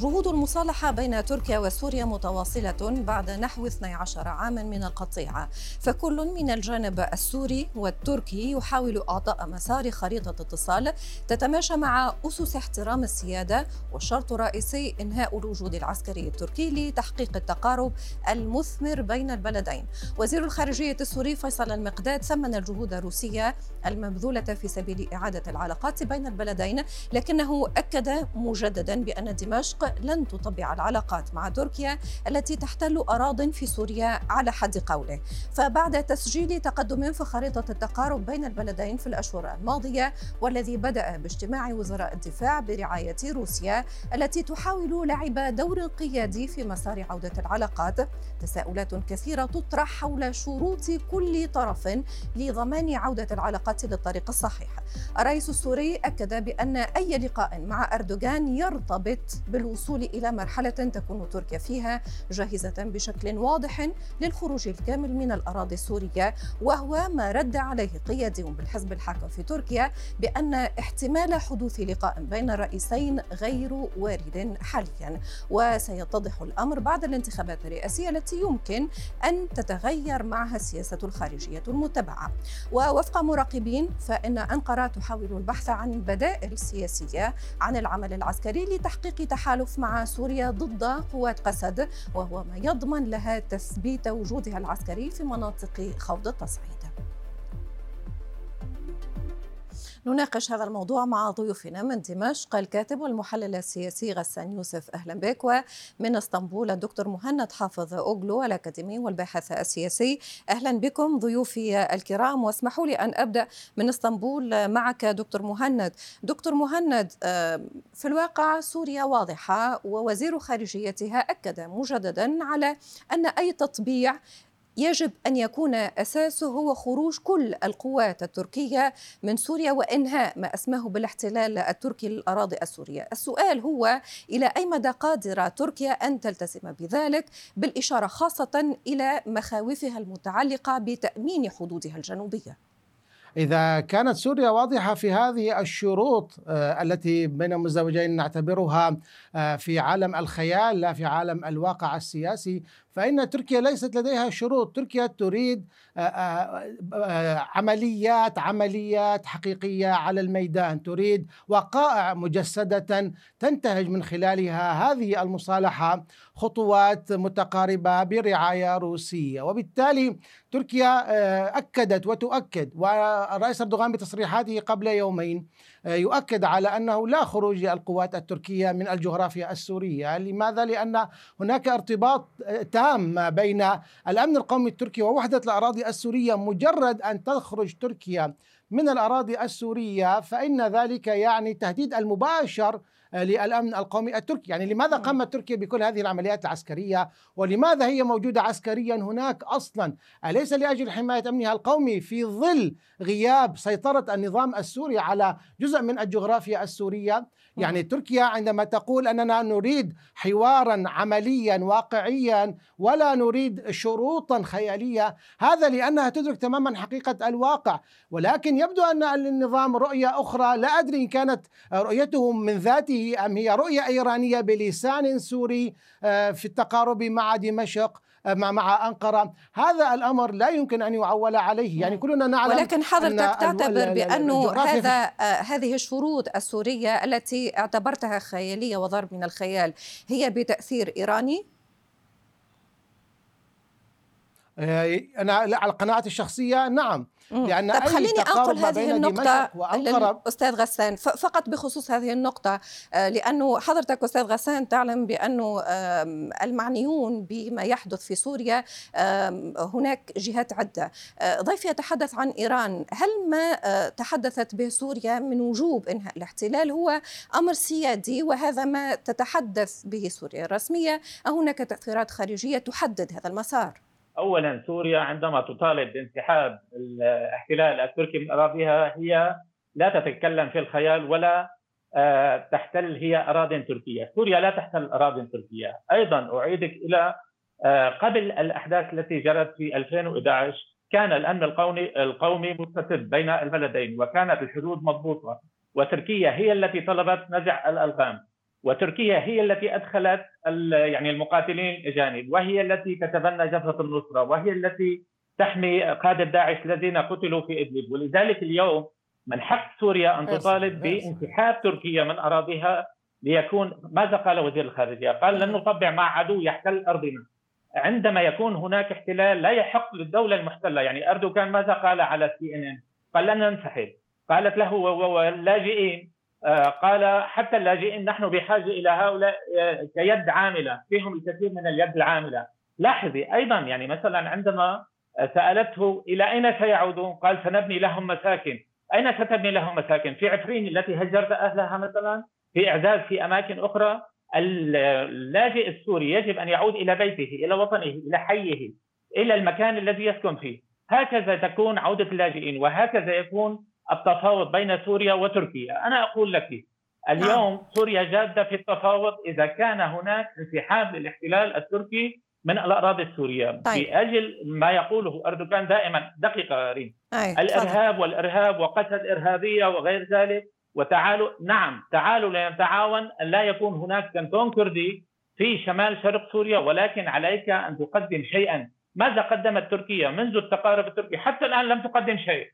جهود المصالحة بين تركيا وسوريا متواصلة بعد نحو 12 عاما من القطيعة فكل من الجانب السوري والتركي يحاول إعطاء مسار خريطة اتصال تتماشى مع أسس احترام السيادة والشرط الرئيسي إنهاء الوجود العسكري التركي لتحقيق التقارب المثمر بين البلدين. وزير الخارجية السوري فيصل المقداد ثمن الجهود الروسية المبذولة في سبيل إعادة العلاقات بين البلدين لكنه أكد مجددا بأن دمشق لن تطبع العلاقات مع تركيا التي تحتل أراض في سوريا على حد قوله. فبعد تسجيل تقدم في خريطة التقارب بين البلدين في الأشهر الماضية والذي بدأ باجتماع وزراء الدفاع برعاية روسيا التي تحاول لعب دور قيادي في مسار عودة العلاقات تساؤلات كثيرة تطرح حول شروط كل طرف لضمان عودة العلاقات للطريق الصحيح. الرئيس السوري أكد بأن أي لقاء مع أردوغان يرتبط بالوصول الوصول إلى مرحلة تكون تركيا فيها جاهزة بشكل واضح للخروج الكامل من الأراضي السورية وهو ما رد عليه قيادي بالحزب الحاكم في تركيا بأن احتمال حدوث لقاء بين الرئيسين غير وارد حاليا. وسيتضح الأمر بعد الانتخابات الرئاسية التي يمكن أن تتغير معها السياسة الخارجية المتبعة. ووفق مراقبين فإن أنقرة تحاول البحث عن بدائل سياسية عن العمل العسكري لتحقيق تحالف التحالف مع سوريا ضد قوات قسد وهو ما يضمن لها تثبيت وجودها العسكري في مناطق خوض التصعيد. نناقش هذا الموضوع مع ضيوفنا من دمشق الكاتب والمحلل السياسي غسان يوسف. أهلا بك. ومن إسطنبول الدكتور مهند حافظ أوغلو الأكاديمي والباحث السياسي. أهلا بكم ضيوفي الكرام. واسمحوا لي أن أبدأ من إسطنبول معك دكتور مهند. دكتور مهند في الواقع سوريا واضحة ووزير خارجيتها أكد مجددا على أن أي تطبيع يجب أن يكون أساسه هو خروج كل القوات التركية من سوريا وانهاء ما أسماه بالاحتلال التركي للأراضي السورية. السؤال هو إلى أي مدى قادره تركيا أن تلتزم بذلك بالإشارة خاصة إلى مخاوفها المتعلقة بتأمين حدودها الجنوبية. إذا كانت سوريا واضحة في هذه الشروط آه، التي بين المزدوجين نعتبرها آه، في عالم الخيال لا في عالم الواقع السياسي فإن تركيا ليست لديها شروط. تركيا تريد آه، عمليات عمليات حقيقية على الميدان. تريد وقائع مجسدة تنتهج من خلالها. هذه المصالحة خطوات متقاربة برعاية روسية. وبالتالي تركيا أكدت وتؤكد والرئيس أردوغان بتصريحاته قبل يومين آه، يؤكد على أنه لا خروج للقوات التركية من الجغرافيا السورية، لماذا؟ لأن هناك ارتباط آه، تام ما بين الأمن القومي التركي ووحدة الأراضي السورية، مجرد أن تخرج تركيا من الأراضي السورية فإن ذلك يعني تهديد المباشر آه، للأمن القومي التركي، يعني لماذا قامت تركيا بكل هذه العمليات العسكرية؟ ولماذا هي موجودة عسكريا هناك أصلا؟ أليس لأجل حماية أمنها القومي في ظل غياب سيطرة النظام السوري على جزء من الجغرافيا السورية؟ يعني تركيا عندما تقول أننا نريد حوارا عمليا واقعيا ولا نريد شروطا خيالية، هذا لأنها تدرك تماما حقيقة الواقع، ولكن يبدو أن النظام رؤية أخرى لا أدري إن كانت رؤيته من ذاته أم هي رؤية إيرانية بلسان سوري آه، في التقارب مع دمشق. مع مع أنقرة. هذا الأمر لا يمكن أن يعول عليه. يعني كلنا نعلم ولكن حضرتك تعتبر بأنه هذا آه، هذه الشروط السورية التي اعتبرتها خيالية وضرب من الخيال هي بتأثير إيراني؟ أنا على قناعتي الشخصية نعم. لأن طب خليني أنقل هذه النقطة للأستاذ غسان فقط بخصوص هذه النقطة آه، لأنه حضرتك أستاذ غسان تعلم بأنه المعنيون بما يحدث في سوريا هناك جهات عدة. آه، ضيفي يتحدث عن إيران. هل ما آه، تحدثت به سوريا من وجوب إنهاء الاحتلال هو أمر سيادي؟ وهذا ما تتحدث به سوريا الرسمية؟ أو هناك تأثيرات خارجية تحدد هذا المسار؟ اولا سوريا عندما تطالب بانسحاب الاحتلال التركي من أراضيها هي لا تتكلم في الخيال ولا آه، تحتل هي أراضي تركية، سوريا لا تحتل أراضي تركية، أيضا أعيدك إلى آه، قبل الأحداث التي جرت في 2011 كان الأمن القومي القومي مستتب بين البلدين وكانت الحدود مضبوطة وتركيا هي التي طلبت نزع الالغام وتركيا هي التي أدخلت يعني المقاتلين الاجانب وهي التي تتبنى جبهة النصرة وهي التي تحمي قادة داعش الذين قتلوا في إدلب ولذلك اليوم من حق سوريا أن تطالب بانسحاب تركيا من أراضيها ليكون ماذا قال وزير الخارجية؟ قال لن نطبع مع عدو يحتل أرضنا. عندما يكون هناك احتلال لا يحق للدولة المحتلة، يعني أردوغان ماذا قال على سي ان ان؟ قال لن ننسحب. قالت له واللاجئين قال حتى اللاجئين نحن بحاجة إلى هؤلاء آه، كيد عاملة، فيهم الكثير من اليد العاملة. لاحظي أيضا يعني مثلا عندما سألته إلى أين سيعودون؟ قال سنبني لهم مساكن. أين ستبني لهم مساكن؟ في عفرين التي هجرت أهلها مثلا في اعداد في أماكن أخرى اللاجئ السوري يجب أن يعود إلى بيته إلى وطنه إلى حيه إلى المكان الذي يسكن فيه هكذا تكون عودة اللاجئين وهكذا يكون التفاوض بين سوريا وتركيا. أنا أقول لك اليوم نعم. سوريا جادة في التفاوض إذا كان هناك انسحاب للاحتلال التركي من الأراضي السورية. طيب. أجل ما يقوله أردوغان دائما. دقيقة ريم. الإرهاب والإرهاب وقتل إرهابية وغير ذلك. وتعالوا نعم تعالوا لنتعاون ان لا يكون هناك كنتون كردي في شمال شرق سوريا ولكن عليك أن تقدم شيئا. ماذا قدمت تركيا منذ التقارب التركي؟ حتى الآن لم تقدم شيء.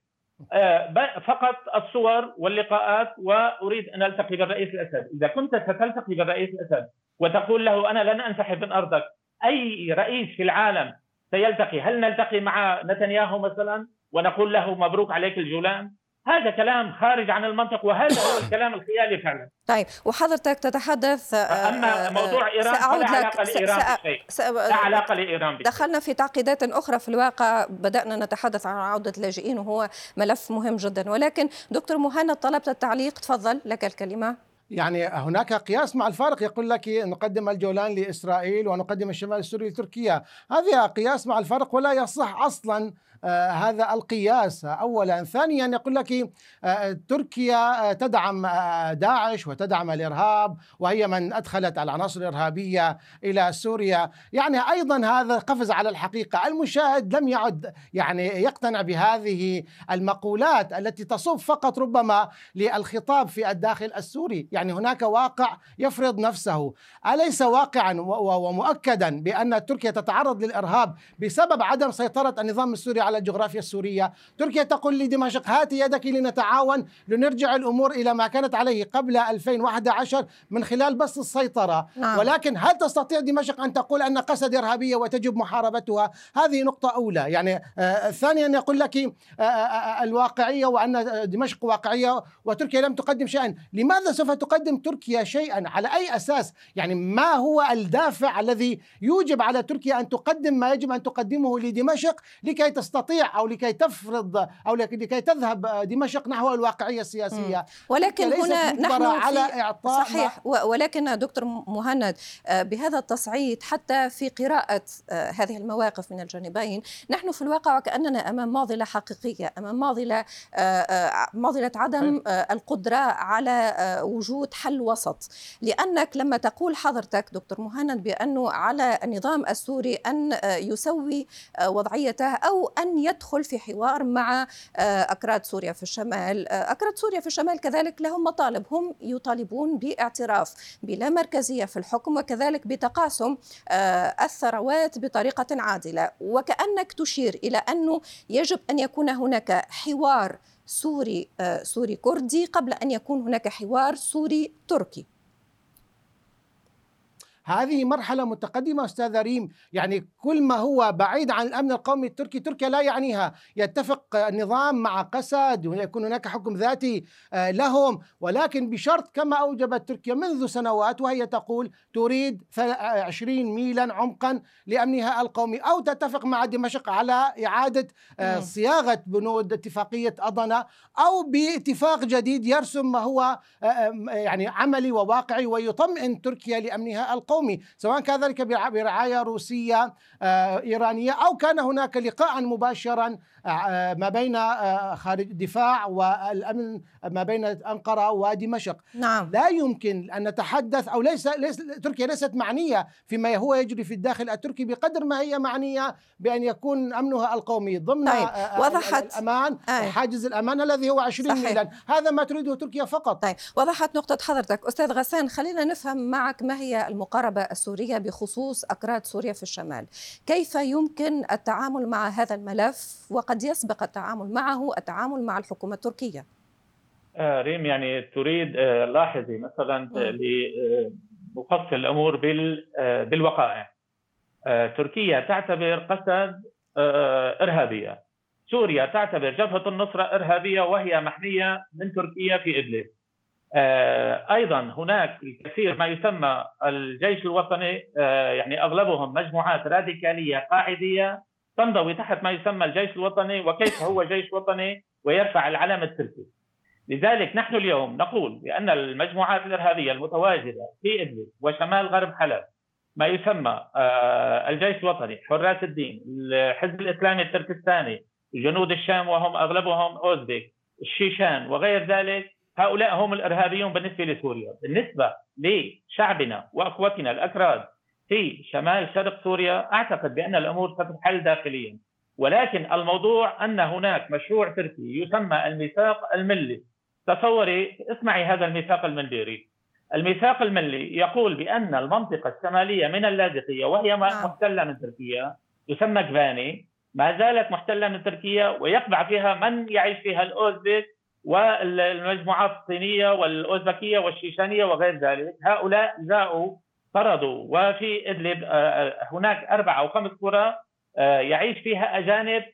فقط الصور واللقاءات وأريد أن ألتقي بالرئيس الأسد، إذا كنت ستلتقي بالرئيس الأسد وتقول له أنا لن أنسحب من أرضك، أي رئيس في العالم سيلتقي، هل نلتقي مع نتنياهو مثلا ونقول له مبروك عليك الجولان؟ هذا كلام خارج عن المنطق وهذا هو الكلام الخيالي فعلا. طيب وحضرتك تتحدث آه، أما موضوع إيران فلا علاقة لإيران بشيء. لا علاقة لإيران بشيء. دخلنا في تعقيدات أخرى في الواقع بدأنا نتحدث عن عودة اللاجئين وهو ملف مهم جدا. ولكن دكتور مهند طلبت التعليق. تفضل لك الكلمة. يعني هناك قياس مع الفارق. يقول لك نقدم الجولان لإسرائيل ونقدم الشمال السوري لتركيا. هذا قياس مع الفارق ولا يصح أصلا آه، هذا القياس. اولا. ثانيا يقول لك آه، تركيا آه، تدعم داعش وتدعم الإرهاب وهي من أدخلت العناصر الإرهابية إلى سوريا. يعني أيضا هذا قفز على الحقيقة. المشاهد لم يعد يعني يقتنع بهذه المقولات التي تصب فقط ربما للخطاب في الداخل السوري. يعني هناك واقع يفرض نفسه. أليس واقعا ومؤكدا بأن تركيا تتعرض للإرهاب بسبب عدم سيطرة النظام السوري على الجغرافيا السورية. تركيا تقول لدمشق هاتي يدك لنتعاون لنرجع الأمور إلى ما كانت عليه قبل 2011 من خلال بس السيطرة. نعم. ولكن هل تستطيع دمشق أن تقول أن قسد إرهابية وتجب محاربتها؟ هذه نقطة أولى. يعني آه ثانيا يقول لك آه،, آه، الواقعية وأن دمشق واقعية وتركيا لم تقدم شيئا. لماذا سوف تقدم تركيا شيئا؟ على أي أساس؟ يعني ما هو الدافع الذي يوجب على تركيا أن تقدم ما يجب أن تقدمه لدمشق لكي تستطيع تستطيع أو لكي تفرض أو لكي تذهب دمشق نحو الواقعية السياسية. ولكن هنا نحن على إعطاء صحيح. ولكن دكتور مهند آه، بهذا التصعيد حتى في قراءة آه، هذه المواقف من الجانبين نحن في الواقع وكاننا أمام معضله حقيقية أمام معضله آه، معضله عدم القدرة على وجود حل وسط. لأنك لما تقول حضرتك دكتور مهند بأنه على النظام السوري أن يسوي وضعيته أو أن أن يدخل في حوار مع آه، أكراد سوريا في الشمال. آه، أكراد سوريا في الشمال كذلك لهم مطالب. هم يطالبون باعتراف بلا مركزية في الحكم وكذلك بتقاسم آه، الثروات بطريقة عادلة. وكأنك تشير إلى أنه يجب أن يكون هناك حوار سوري سوري كردي قبل أن يكون هناك حوار سوري تركي. هذه مرحلة متقدمة أستاذ ريم. يعني كل ما هو بعيد عن الأمن القومي التركي تركيا لا يعنيها. يتفق النظام مع قسد ويكون هناك حكم ذاتي آه، لهم. ولكن بشرط كما أوجبت تركيا منذ سنوات وهي تقول تريد 20 ميلا عمقا لأمنها القومي. أو تتفق مع دمشق على إعادة آه، صياغة بنود اتفاقية أضنا أو باتفاق جديد يرسم ما هو آه، يعني عملي وواقعي ويطمئن تركيا لأمنها القومي. القومي سواء كان ذلك برعاية روسية آه، إيرانية أو كان هناك لقاء مباشرا آه، ما بين خارج الدفاع والأمن ما بين أنقرة ودمشق نعم لا يمكن أن نتحدث أو ليس, ليس تركيا ليست معنية فيما هو يجري في الداخل التركي بقدر ما هي معنية بأن يكون أمنها القومي ضمن طيب. وضحت الأمان آه. حاجز الأمان الذي هو 20 ميلا هذا ما تريده تركيا فقط طيب وضحت نقطة حضرتك أستاذ غسان خلينا نفهم معك ما هي المقاربة السورية بخصوص أكراد سوريا في الشمال. كيف يمكن التعامل مع هذا الملف؟ وقد يسبق التعامل معه التعامل مع الحكومة التركية. آه ريم يعني تريد آه لاحظي مثلا لنفصل الأمور آه بالوقائع. تركيا تعتبر قسد إرهابية. سوريا تعتبر جبهة النصره إرهابية وهي محمية من تركيا في ادلب أيضا هناك الكثير ما يسمى الجيش الوطني آه، يعني أغلبهم مجموعات راديكالية قاعدية تنضوي تحت ما يسمى الجيش الوطني وكيف هو جيش وطني ويرفع العلم التركي. لذلك نحن اليوم نقول بأن المجموعات الإرهابية المتواجدة في إدلب وشمال غرب حلب ما يسمى آه، الجيش الوطني حراس الدين الحزب الإسلامي التركستاني جنود الشام وهم أغلبهم أوزبك الشيشان وغير ذلك هؤلاء هم الإرهابيون بالنسبة لسوريا، بالنسبة لشعبنا وأخوتنا الأكراد في شمال شرق سوريا أعتقد بأن الأمور ستتحل داخليا، ولكن الموضوع أن هناك مشروع تركي يسمى الميثاق الملي، تصوري اسمعي هذا الميثاق المنديري، الميثاق الملي يقول بأن المنطقة الشمالية من اللاذقية وهي نعم. محتلة من تركيا. يسمى كباني ما زالت محتلة من تركيا ويقبع فيها من يعيش فيها الأوزبك. والمجموعات الصينية والأوزبكية والشيشانية وغير ذلك. هؤلاء جاءوا فرضوا وفي إدلب آه، آه، هناك أربع أو خمس قرى آه، يعيش فيها أجانب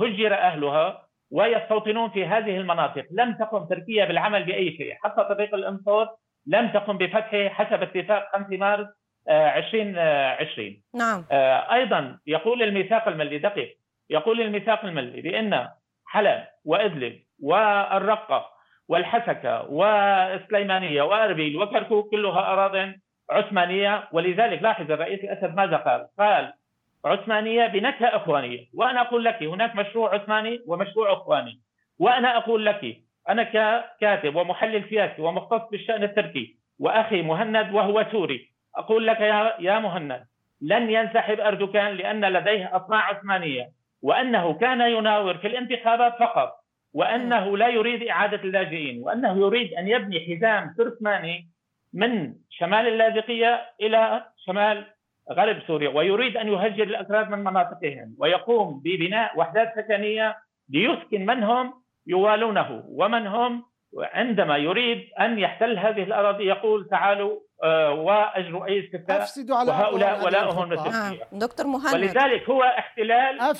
هجر أهلها ويستوطنون في هذه المناطق. لم تقم تركيا بالعمل بأي شيء. حتى طريق الانصار لم تقم بفتحه حسب اتفاق 5 مارس 2020 نعم. أيضا يقول الميثاق الملي دقيق. يقول الميثاق الملي بأن حلب وإدلب والرقة والحسكة والسليمانية وأربيل وكركوك كلها أراضٍ عثمانية. ولذلك لاحظ الرئيس الأسد ماذا قال؟ قال عثمانية بنكهة أخوانية، وأنا أقول لك هناك مشروع عثماني ومشروع أخواني، وأنا أقول لك أنا ككاتب ومحلل سياسي ومختص بالشأن التركي وأخي مهند وهو سوري، أقول لك يا يا مهند لن ينسحب أردوغان لأن لديه اطماع عثمانية وأنه كان يناور في الانتخابات فقط. وأنه لا يريد إعادة اللاجئين وأنه يريد أن يبني حزام تركماني من شمال اللاذقية إلى شمال غرب سوريا ويريد أن يهجر الأكراد من مناطقهم ويقوم ببناء وحدات سكنية ليسكن من هم يوالونه ومن هم عندما يريد أن يحتل هذه الأراضي يقول تعالوا آه، واجروا اي استفتاء افسدوا على وهؤلاء ولاؤهم لتركيا آه. دكتور مهند. ولذلك هو احتلال آه.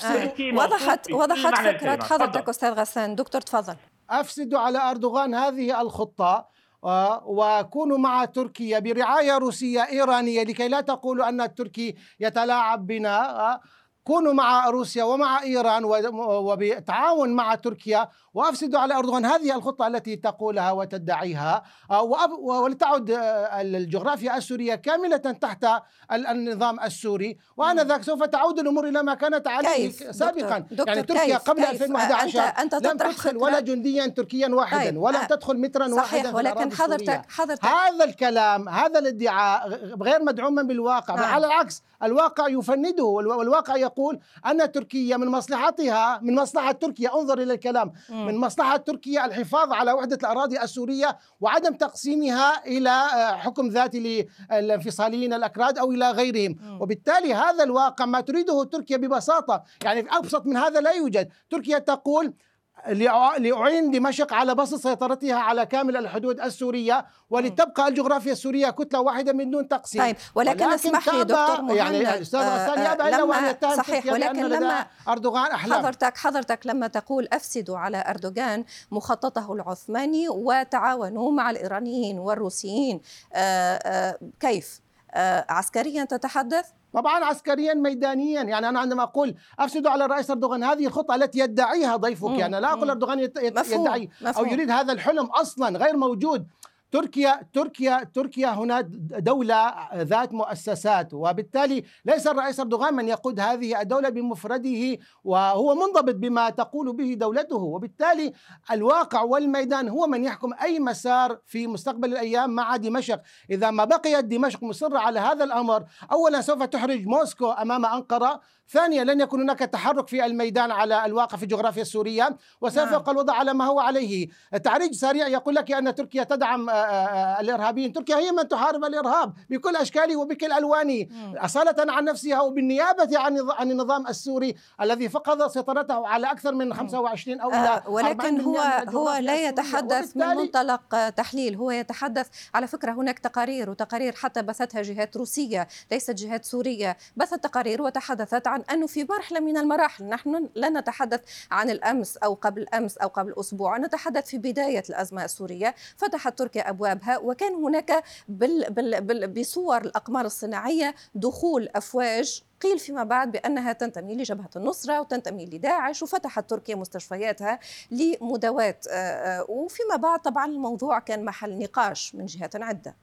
وضحت وضحت فكرة حضرتك أستاذ غسان. دكتور تفضل. افسدوا على أردوغان هذه الخطة آه، وكونوا مع تركيا برعاية روسية إيرانية لكي لا تقولوا أن التركي يتلاعب بنا كونوا مع روسيا ومع إيران وبتعاون مع تركيا وأفسدوا على اردوغان هذه الخطة التي تقولها وتدعيها آه، ولتعد آه، الجغرافيا السورية كاملة تحت النظام السوري. وانذاك سوف تعود الأمور إلى ما كانت عليه سابقا دكتور دكتور يعني تركيا كيف؟ قبل 2011 أنت أنت لم تدخل ولا جنديا تركيا واحدا طيب. ولم تدخل مترا صحيح واحدا ولكن حضرتك حضرتك هذا الكلام هذا الادعاء غير مدعوما بالواقع. بل على العكس الواقع يفنده والواقع يقول أن تركيا من مصلحتها من مصلحة تركيا. انظر إلى الكلام. من مصلحة تركيا الحفاظ على وحدة الأراضي السورية وعدم تقسيمها إلى آه، حكم ذاتي للانفصاليين الأكراد أو إلى غيرهم. وبالتالي هذا الواقع ما تريده تركيا ببساطة. يعني أبسط من هذا لا يوجد. تركيا تقول لأعين دمشق على بسط سيطرتها على كامل الحدود السورية ولتبقى الجغرافيا السورية كتلة واحدة من دون تقسيم طيب ولكن, ولكن اسمح لي دكتور مهند يعني الأستاذ غسان آه يأبى إلا وأن يتهم صحيح ولكن لما أردوغان أحلام حضرتك حضرتك لما تقول أفسدوا على أردوغان مخططه العثماني وتعاونوا مع الإيرانيين والروسيين آآ آآ كيف؟ آه عسكريا تتحدث؟ طبعا عسكريا ميدانيا. يعني أنا عندما أقول افسدوا على الرئيس أردوغان هذه الخطة التي يدعيها ضيفك. يعني لا أقول أردوغان يدعي مفهوم. أو يريد هذا الحلم أصلا غير موجود. تركيا تركيا تركيا هنا دولة ذات مؤسسات وبالتالي ليس الرئيس أردوغان من يقود هذه الدولة بمفرده وهو منضبط بما تقول به دولته. وبالتالي الواقع والميدان هو من يحكم أي مسار في مستقبل الأيام مع دمشق. إذا ما بقيت دمشق مصرة على هذا الأمر أولا سوف تحرج موسكو أمام أنقرة. ثانيا لن يكون هناك تحرك في الميدان على الواقع في الجغرافيا السورية. وسيبقى نعم. الوضع على ما هو عليه. تعريج سريع يقول لك أن تركيا تدعم الإرهابيين. تركيا هي من تحارب الإرهاب بكل أشكاله وبكل ألوانه. أصالة عن نفسها وبالنيابة عن عن النظام السوري الذي فقد سيطرته على أكثر من 25 أو آه ولكن هو هو لا يتحدث من منطلق تحليل. هو يتحدث على فكرة هناك تقارير وتقارير حتى بثتها جهات روسية ليست جهات سورية بثت تقارير وتحدثت عن أنه في مرحلة من المراحل. نحن لا نتحدث عن الأمس أو قبل أمس أو قبل أسبوع. نتحدث في بداية الأزمة السورية. فتحت تركيا أبوابها وكان هناك بال بال بال بصور الأقمار الصناعية دخول أفواج. قيل فيما بعد بأنها تنتمي لجبهة النصرة وتنتمي لداعش وفتحت تركيا مستشفياتها لمداواة آه، آه، وفيما بعد طبعا الموضوع كان محل نقاش من جهات عدة.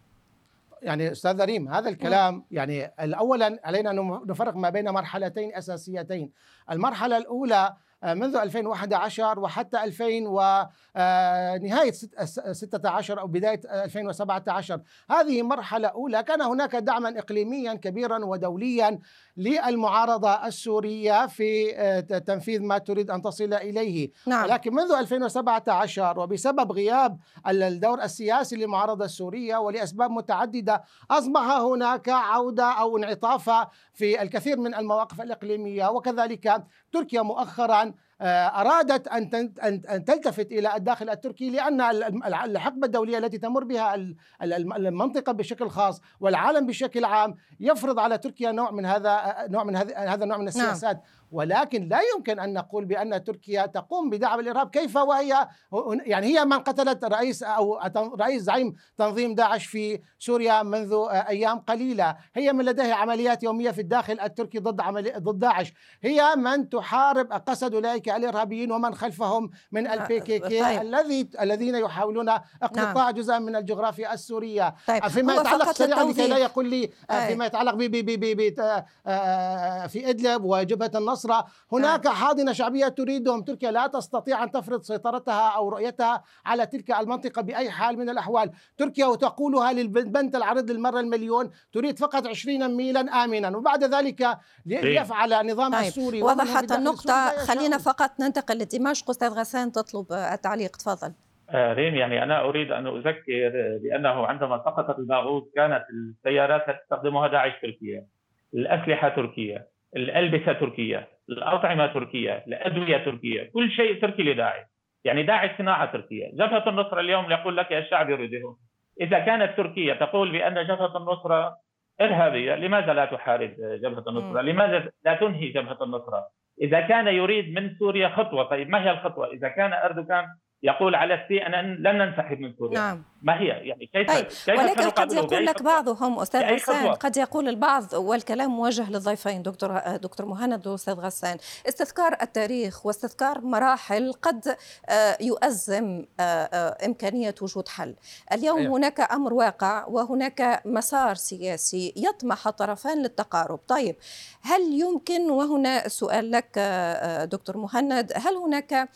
يعني أستاذ ريم هذا الكلام يعني اولا علينا أن نفرق ما بين مرحلتين أساسيتين. المرحلة الأولى منذ 2011 وحتى 2000 ونهاية آه، 16 أو بداية 2017 هذه مرحلة أولى. كان هناك دعما إقليميا كبيرا ودوليا للمعارضة السورية في آه، تنفيذ ما تريد أن تصل إليه. نعم. لكن منذ 2017 وبسبب غياب الدور السياسي للمعارضة السورية ولأسباب متعددة أصبح هناك عودة أو انعطاف في الكثير من المواقف الإقليمية. وكذلك تركيا مؤخرا آه، أرادت أن تلتفت إلى الداخل التركي لأن الحقبة الدولية التي تمر بها المنطقة بشكل خاص والعالم بشكل عام يفرض على تركيا نوع من هذا نوع من هذا النوع من نعم. السياسات نعم. ولكن لا يمكن أن نقول بأن تركيا تقوم بدعم الإرهاب. كيف وهي؟ يعني هي من قتلت رئيس أو رئيس زعيم تنظيم داعش في سوريا منذ أيام قليلة. هي من لديها عمليات يومية في الداخل التركي ضد عملي ضد داعش. هي من تحارب قسد أولئك الإرهابيين ومن خلفهم من آه، البي كي كي. الذي الذين يحاولون اقتطاع نعم. جزء من الجغرافيا السورية. طيب. فيما يتعلق سريعا لكي لا يقول لي آه، فيما يتعلق آه، في إدلب وجبهة النصر النصرة هناك نعم. حاضنة شعبية تريدهم. تركيا لا تستطيع أن تفرض سيطرتها أو رؤيتها على تلك المنطقة بأي حال من الأحوال. تركيا وتقولها بالبنط العريض للمرة المليون. تريد فقط 20 ميلا آمنا. وبعد ذلك ليفعل النظام طيب. السوري وضحت النقطة. خلينا فقط ننتقل لدمشق. أستاذ غسان تطلب التعليق. تفضل. آه، ريم يعني أنا أريد أن أذكر بأنه عندما سقطت الباغوث كانت السيارات تستخدمها داعش تركيا. الأسلحة تركية. الألبسة تركية الأطعمة تركية الأدوية تركية كل شيء تركي لداعش يعني داعش صناعة تركية. جبهة النصرة اليوم يقول لك الشعب يريده إذا كانت تركيا تقول بأن جبهة النصرة إرهابية لماذا لا تحارب جبهة النصرة لماذا لا تنهي جبهة النصرة إذا كان يريد من سوريا خطوة طيب ما هي الخطوة؟ إذا كان أردوغان يقول على السي أن لن ننسحب من سوريا نعم. ما هي يعني كيف طيب. كيف ولكن قد يقول لك بعضهم أستاذ غسان قد يقول البعض والكلام موجه للضيفين دكتور دكتور مهند وأستاذ غسان استذكار التاريخ واستذكار مراحل قد آه، يؤزم آه، آه، إمكانية وجود حل اليوم أيوه. هناك أمر واقع وهناك مسار سياسي يطمح الطرفان للتقارب طيب هل يمكن وهنا سؤال لك دكتور مهند هل هناك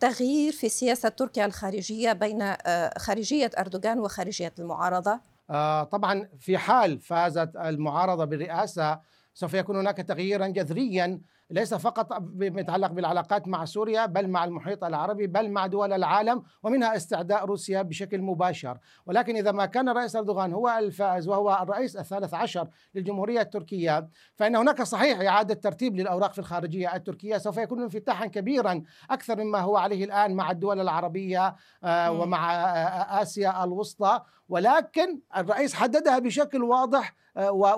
تغيير في سياسة تركيا الخارجية بين آه، خارجية أردوغان وخارجية المعارضة؟ آه، طبعا في حال فازت المعارضة بالرئاسة سوف يكون هناك تغييرا جذريا ليس فقط يتعلق بالعلاقات مع سوريا بل مع المحيط العربي بل مع دول العالم ومنها استعداء روسيا بشكل مباشر. ولكن إذا ما كان الرئيس أردوغان هو الفائز وهو الرئيس الثالث عشر للجمهورية التركية فإن هناك صحيح إعادة ترتيب للأوراق في الخارجية التركية سوف يكون انفتاحا كبيرا أكثر مما هو عليه الآن مع الدول العربية آه، ومع آه، آه، آسيا الوسطى. ولكن الرئيس حددها بشكل واضح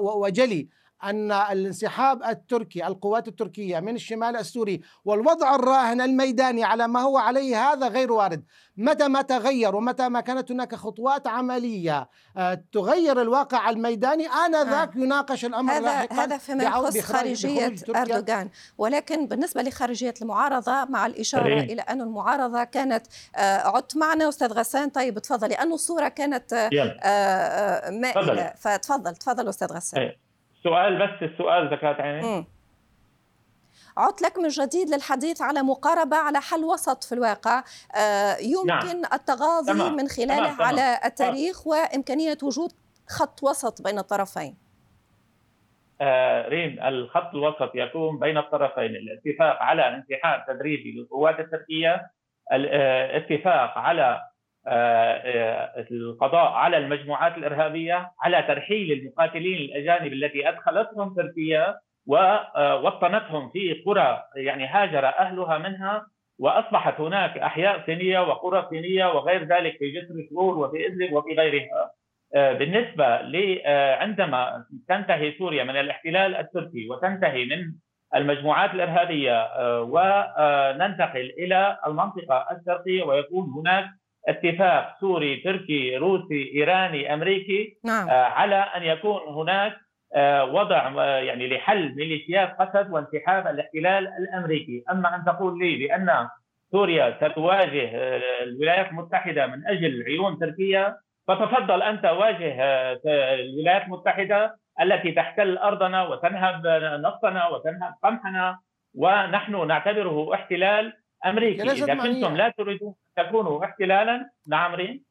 وجلي. أن الانسحاب التركي القوات التركية من الشمال السوري والوضع الراهن الميداني على ما هو عليه هذا غير وارد. متى ما تغير ومتى ما كانت هناك خطوات عملية آه، تغير الواقع الميداني آنذاك آه. يناقش الأمر هذا هذا فيما يخص خارجية أردوغان. ولكن بالنسبة لخارجية المعارضة مع الإشارة رين. إلى أن المعارضة كانت آه عدت معنا أستاذ غسان طيب تفضل لأنه الصورة كانت مائله فتفضل تفضل أستاذ غسان. إيه. سؤال بس السؤال زكاة عيني عدت لك من جديد للحديث على مقاربة على حل وسط في الواقع آه، يمكن نعم. التغاضي تمام. من خلاله تمام. على التاريخ وإمكانية وجود خط وسط بين الطرفين آه ريم الخط الوسط يكون بين الطرفين الاتفاق على انسحاب تدريجي للقوات التركية الاتفاق على آه، القضاء على المجموعات الإرهابية على ترحيل المقاتلين الأجانب التي أدخلتهم تركيا ووطنتهم في قرى يعني هاجر أهلها منها وأصبحت هناك أحياء صينية وقرى صينية وغير ذلك في جسر شهور وفي إدلب وفي غيرها. آه، بالنسبة آه، عندما تنتهي سوريا من الاحتلال التركي وتنتهي من المجموعات الإرهابية وننتقل إلى المنطقة الشرقية ويكون هناك اتفاق سوري تركي روسي إيراني أمريكي نعم. آه، على أن يكون هناك آه، وضع آه، يعني لحل ميليشيات قسد وانسحاب الاحتلال الأمريكي، أما أن تقول لي بأن سوريا ستواجه الولايات المتحدة من أجل عيون تركيا فتفضل انت واجه الولايات المتحدة التي تحتل أرضنا وتنهب نفطنا وتنهب قمحنا ونحن نعتبره احتلال أمريكي إذا كنتم لا تريدون تكونوا احتلالا نعم رين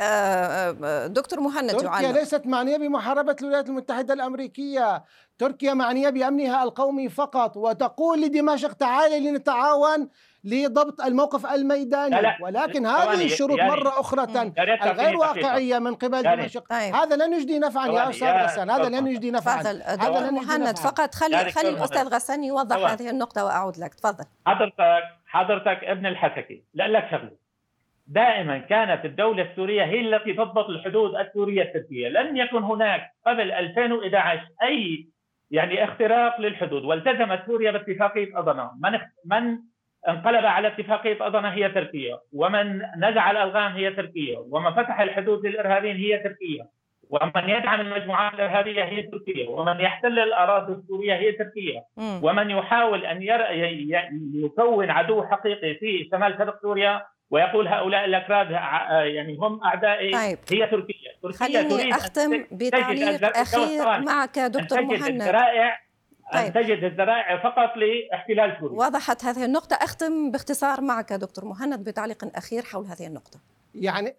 آه، آه، دكتور مهند تركيا ليست معنية بمحاربة الولايات المتحدة الأمريكية، تركيا معنية بأمنها القومي فقط وتقول لدمشق تعالي لنتعاون لضبط الموقف الميداني. لا لا. ولكن هذه الشروط يعني مرة أخرى غير واقعية من قبل يعني دمشق. طيب. هذا لن يجدي نفعا يا أستاذ غسان هذا لن يجدي نفعا. هذا لن يجدي نفعا. فقط خلي خلي الأستاذ غسان يوضح هذه النقطة وأعود لك. تفضل. حضرتك. حضرتك ابن الحسكي لا لك شغله دائما كانت الدولة السورية هي التي تضبط الحدود السورية التركية. لم يكن هناك قبل 2011 أي يعني اختراق للحدود. والتزمت سوريا باتفاقية أضنا من من انقلب على اتفاقية أضنا هي تركيا ومن نزع الألغام هي تركيا ومن فتح الحدود للإرهابيين هي تركيا ومن يدعم المجموعات الإرهابية هي تركيا، ومن يحتل الأراضي السورية هي تركيا، ومن يحاول أن يكون عدو حقيقي في شمال شرق سوريا ويقول هؤلاء الأكراد يعني هم أعدائي طيب. هي تركيا. تركيا خليني تريد أختم بتعليق أخير معك دكتور مهند الذرائع طيب. أن تجد الذرائع فقط لاحتلال سوريا وضحت هذه النقطة. أختم باختصار معك دكتور مهند بتعليق أخير حول هذه النقطة. يعني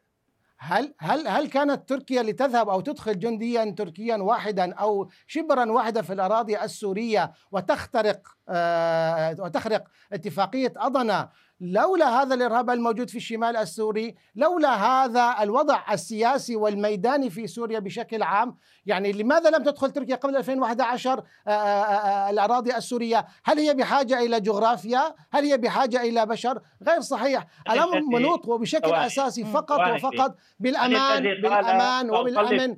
هل هل هل كانت تركيا لتذهب أو تدخل جنديا تركيا واحدا أو شبرا واحدا في الأراضي السورية وتخترق آه وتخرق اتفاقية اضنا لولا هذا الإرهاب الموجود في الشمال السوري لولا هذا الوضع السياسي والميداني في سوريا بشكل عام يعني لماذا لم تدخل تركيا قبل 2011 آه، آه، آه، الأراضي السورية؟ هل هي بحاجة إلى جغرافيا؟ هل هي بحاجة إلى بشر؟ غير صحيح. الأمر منوط وبشكل أساسي فقط وفقط بالأمان بالأمان وبالأمن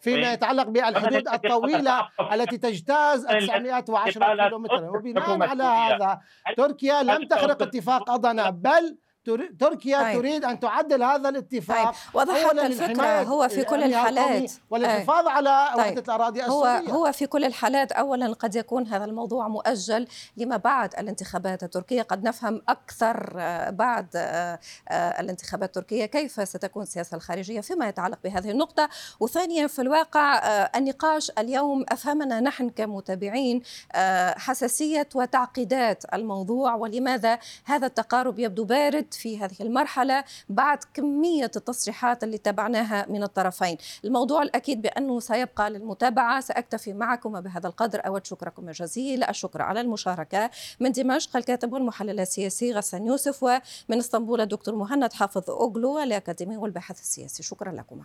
فيما يتعلق بالحدود الطويلة التي تجتاز 910 كيلومترا. وبناء على هذا تركيا لم تخرق؟ اتفاق قضنا بل تركيا طيب. تريد أن تعدل هذا الاتفاق طيب. وضحت الفكرة هو في كل الحالات والحفاظ طيب. على طيب. وحدة الأراضي السورية هو هو في كل الحالات اولا قد يكون هذا الموضوع مؤجل لما بعد الانتخابات التركية قد نفهم أكثر آه، بعد آه، آه، الانتخابات التركية كيف ستكون السياسة الخارجية فيما يتعلق بهذه النقطة وثانيا في الواقع النقاش اليوم أفهمنا نحن كمتابعين حساسية وتعقيدات الموضوع ولماذا هذا التقارب يبدو بارد في هذه المرحلة بعد كمية التصريحات اللي تبعناها من الطرفين. الموضوع الأكيد بأنه سيبقى للمتابعة. سأكتفي معكم بهذا القدر. أود شكركم الجزيل. الشكر على المشاركة. من دمشق الكاتب والمحلل السياسي غسان يوسف ومن إسطنبول الدكتور مهند حافظ أوغلو الأكاديمي والباحث السياسي. شكرا لكم